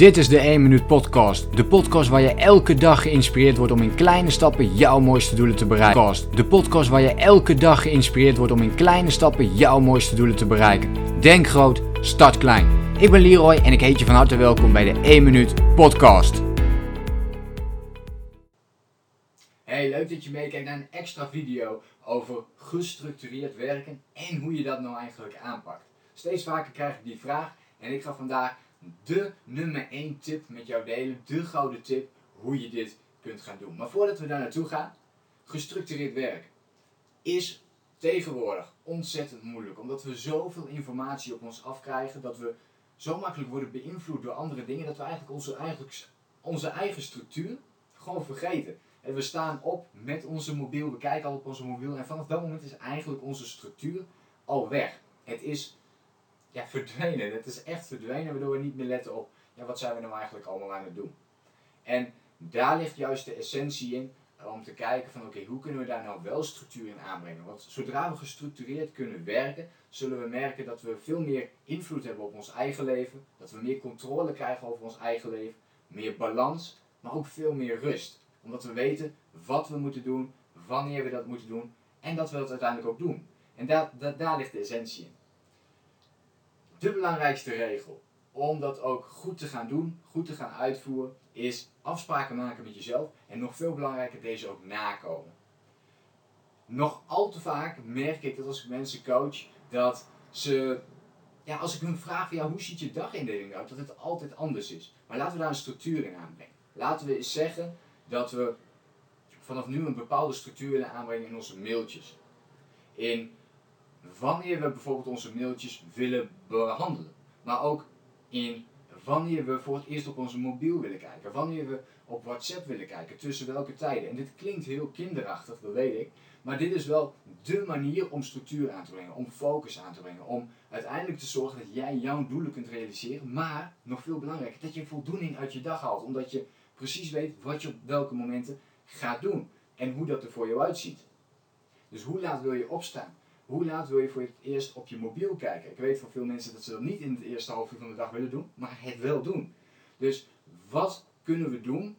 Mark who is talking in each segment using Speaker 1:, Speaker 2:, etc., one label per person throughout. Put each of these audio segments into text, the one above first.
Speaker 1: Dit is de 1 Minuut Podcast. De podcast waar je elke dag geïnspireerd wordt om in kleine stappen jouw mooiste doelen te bereiken. De podcast waar je elke dag geïnspireerd wordt om in kleine stappen jouw mooiste doelen te bereiken. Denk groot, start klein. Ik ben Leroy en ik heet je van harte welkom bij de 1 Minuut Podcast. Hey, leuk dat je meekijkt naar een extra video over gestructureerd werken en hoe je dat nou eigenlijk aanpakt. Steeds vaker krijg ik die vraag en ik ga vandaag de nummer 1 tip met jou delen, de gouden tip hoe je dit kunt gaan doen. Maar voordat we daar naartoe gaan, gestructureerd werken is tegenwoordig ontzettend moeilijk, omdat we zoveel informatie op ons afkrijgen dat we zo makkelijk worden beïnvloed door andere dingen dat we eigenlijk onze, eigenlijk onze eigen structuur gewoon vergeten. En we staan op met onze mobiel, we kijken al op onze mobiel en vanaf dat moment is eigenlijk onze structuur al weg. Het is ja, verdwenen. Het is echt verdwenen, waardoor we niet meer letten op ja, wat zijn we nou eigenlijk allemaal aan het doen. En daar ligt juist de essentie in eh, om te kijken van oké, hoe kunnen we daar nou wel structuur in aanbrengen? Want zodra we gestructureerd kunnen werken, zullen we merken dat we veel meer invloed hebben op ons eigen leven, dat we meer controle krijgen over ons eigen leven, meer balans, maar ook veel meer rust. Omdat we weten wat we moeten doen, wanneer we dat moeten doen en dat we dat uiteindelijk ook doen. En daar, daar, daar ligt de essentie in de belangrijkste regel om dat ook goed te gaan doen, goed te gaan uitvoeren, is afspraken maken met jezelf en nog veel belangrijker deze ook nakomen. Nog al te vaak merk ik dat als ik mensen coach, dat ze, ja, als ik hun vraag, ja, hoe ziet je dagindeling uit, dat het altijd anders is. Maar laten we daar een structuur in aanbrengen. Laten we eens zeggen dat we vanaf nu een bepaalde structuur willen aanbrengen in onze mailtjes. In wanneer we bijvoorbeeld onze mailtjes willen behandelen. Maar ook in wanneer we voor het eerst op onze mobiel willen kijken. Wanneer we op WhatsApp willen kijken. Tussen welke tijden. En dit klinkt heel kinderachtig, dat weet ik. Maar dit is wel de manier om structuur aan te brengen. Om focus aan te brengen. Om uiteindelijk te zorgen dat jij jouw doelen kunt realiseren. Maar, nog veel belangrijker, dat je voldoening uit je dag haalt. Omdat je precies weet wat je op welke momenten gaat doen. En hoe dat er voor jou uitziet. Dus hoe laat wil je opstaan? Hoe laat wil je voor het eerst op je mobiel kijken? Ik weet van veel mensen dat ze dat niet in het eerste half uur van de dag willen doen, maar het wel doen. Dus wat kunnen we doen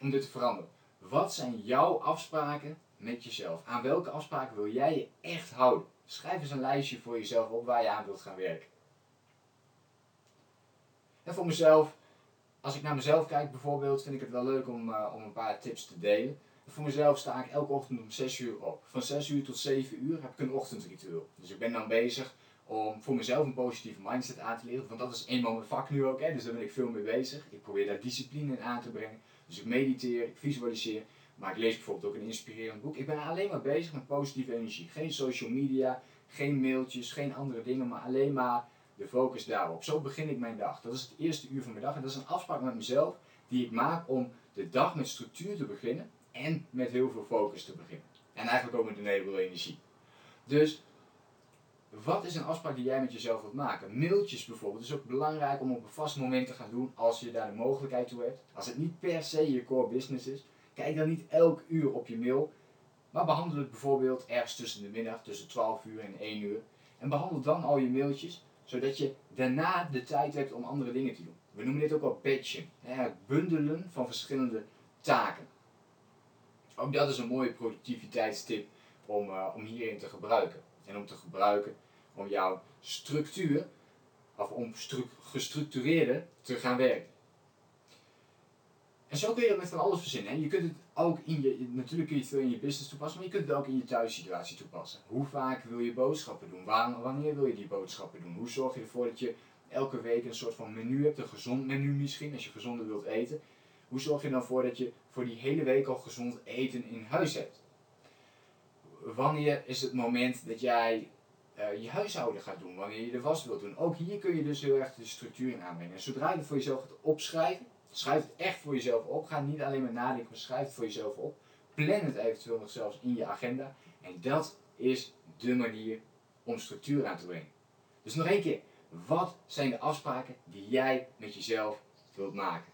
Speaker 1: om dit te veranderen? Wat zijn jouw afspraken met jezelf? Aan welke afspraken wil jij je echt houden? Schrijf eens een lijstje voor jezelf op waar je aan wilt gaan werken. En voor mezelf, als ik naar mezelf kijk bijvoorbeeld, vind ik het wel leuk om, uh, om een paar tips te delen. Voor mezelf sta ik elke ochtend om 6 uur op. Van 6 uur tot 7 uur heb ik een ochtendritueel. Dus ik ben dan bezig om voor mezelf een positieve mindset aan te leren. Want dat is eenmaal mijn vak nu ook, hè, dus daar ben ik veel mee bezig. Ik probeer daar discipline in aan te brengen. Dus ik mediteer, ik visualiseer. Maar ik lees bijvoorbeeld ook een inspirerend boek. Ik ben alleen maar bezig met positieve energie. Geen social media, geen mailtjes, geen andere dingen, maar alleen maar de focus daarop. Zo begin ik mijn dag. Dat is het eerste uur van mijn dag. En dat is een afspraak met mezelf die ik maak om de dag met structuur te beginnen en met heel veel focus te beginnen. En eigenlijk ook met een heleboel energie. Dus wat is een afspraak die jij met jezelf wilt maken? Mailtjes bijvoorbeeld is ook belangrijk om op een vast moment te gaan doen als je daar de mogelijkheid toe hebt. Als het niet per se je core business is, kijk dan niet elk uur op je mail. Maar behandel het bijvoorbeeld ergens tussen de middag, tussen 12 uur en 1 uur. En behandel dan al je mailtjes, zodat je daarna de tijd hebt om andere dingen te doen. We noemen dit ook wel batchen. Het bundelen van verschillende taken. Ook dat is een mooie productiviteitstip om, uh, om hierin te gebruiken. En om te gebruiken om jouw structuur, of om gestructureerde te gaan werken. En zo kun je dat met van alles verzinnen. En je kunt het ook in je, natuurlijk kun je het veel in je business toepassen, maar je kunt het ook in je thuissituatie toepassen. Hoe vaak wil je boodschappen doen? wanneer wil je die boodschappen doen? Hoe zorg je ervoor dat je elke week een soort van menu hebt, een gezond menu misschien, als je gezonder wilt eten. Hoe zorg je dan voor dat je voor die hele week al gezond eten in huis hebt? Wanneer is het moment dat jij uh, je huishouden gaat doen, wanneer je de was wilt doen? Ook hier kun je dus heel erg de structuur in aanbrengen. En zodra je het voor jezelf gaat opschrijven, schrijf het echt voor jezelf op. Ga niet alleen maar nadenken, maar schrijf het voor jezelf op. Plan het eventueel nog zelfs in je agenda. En dat is de manier om structuur aan te brengen. Dus nog één keer, wat zijn de afspraken die jij met jezelf wilt maken?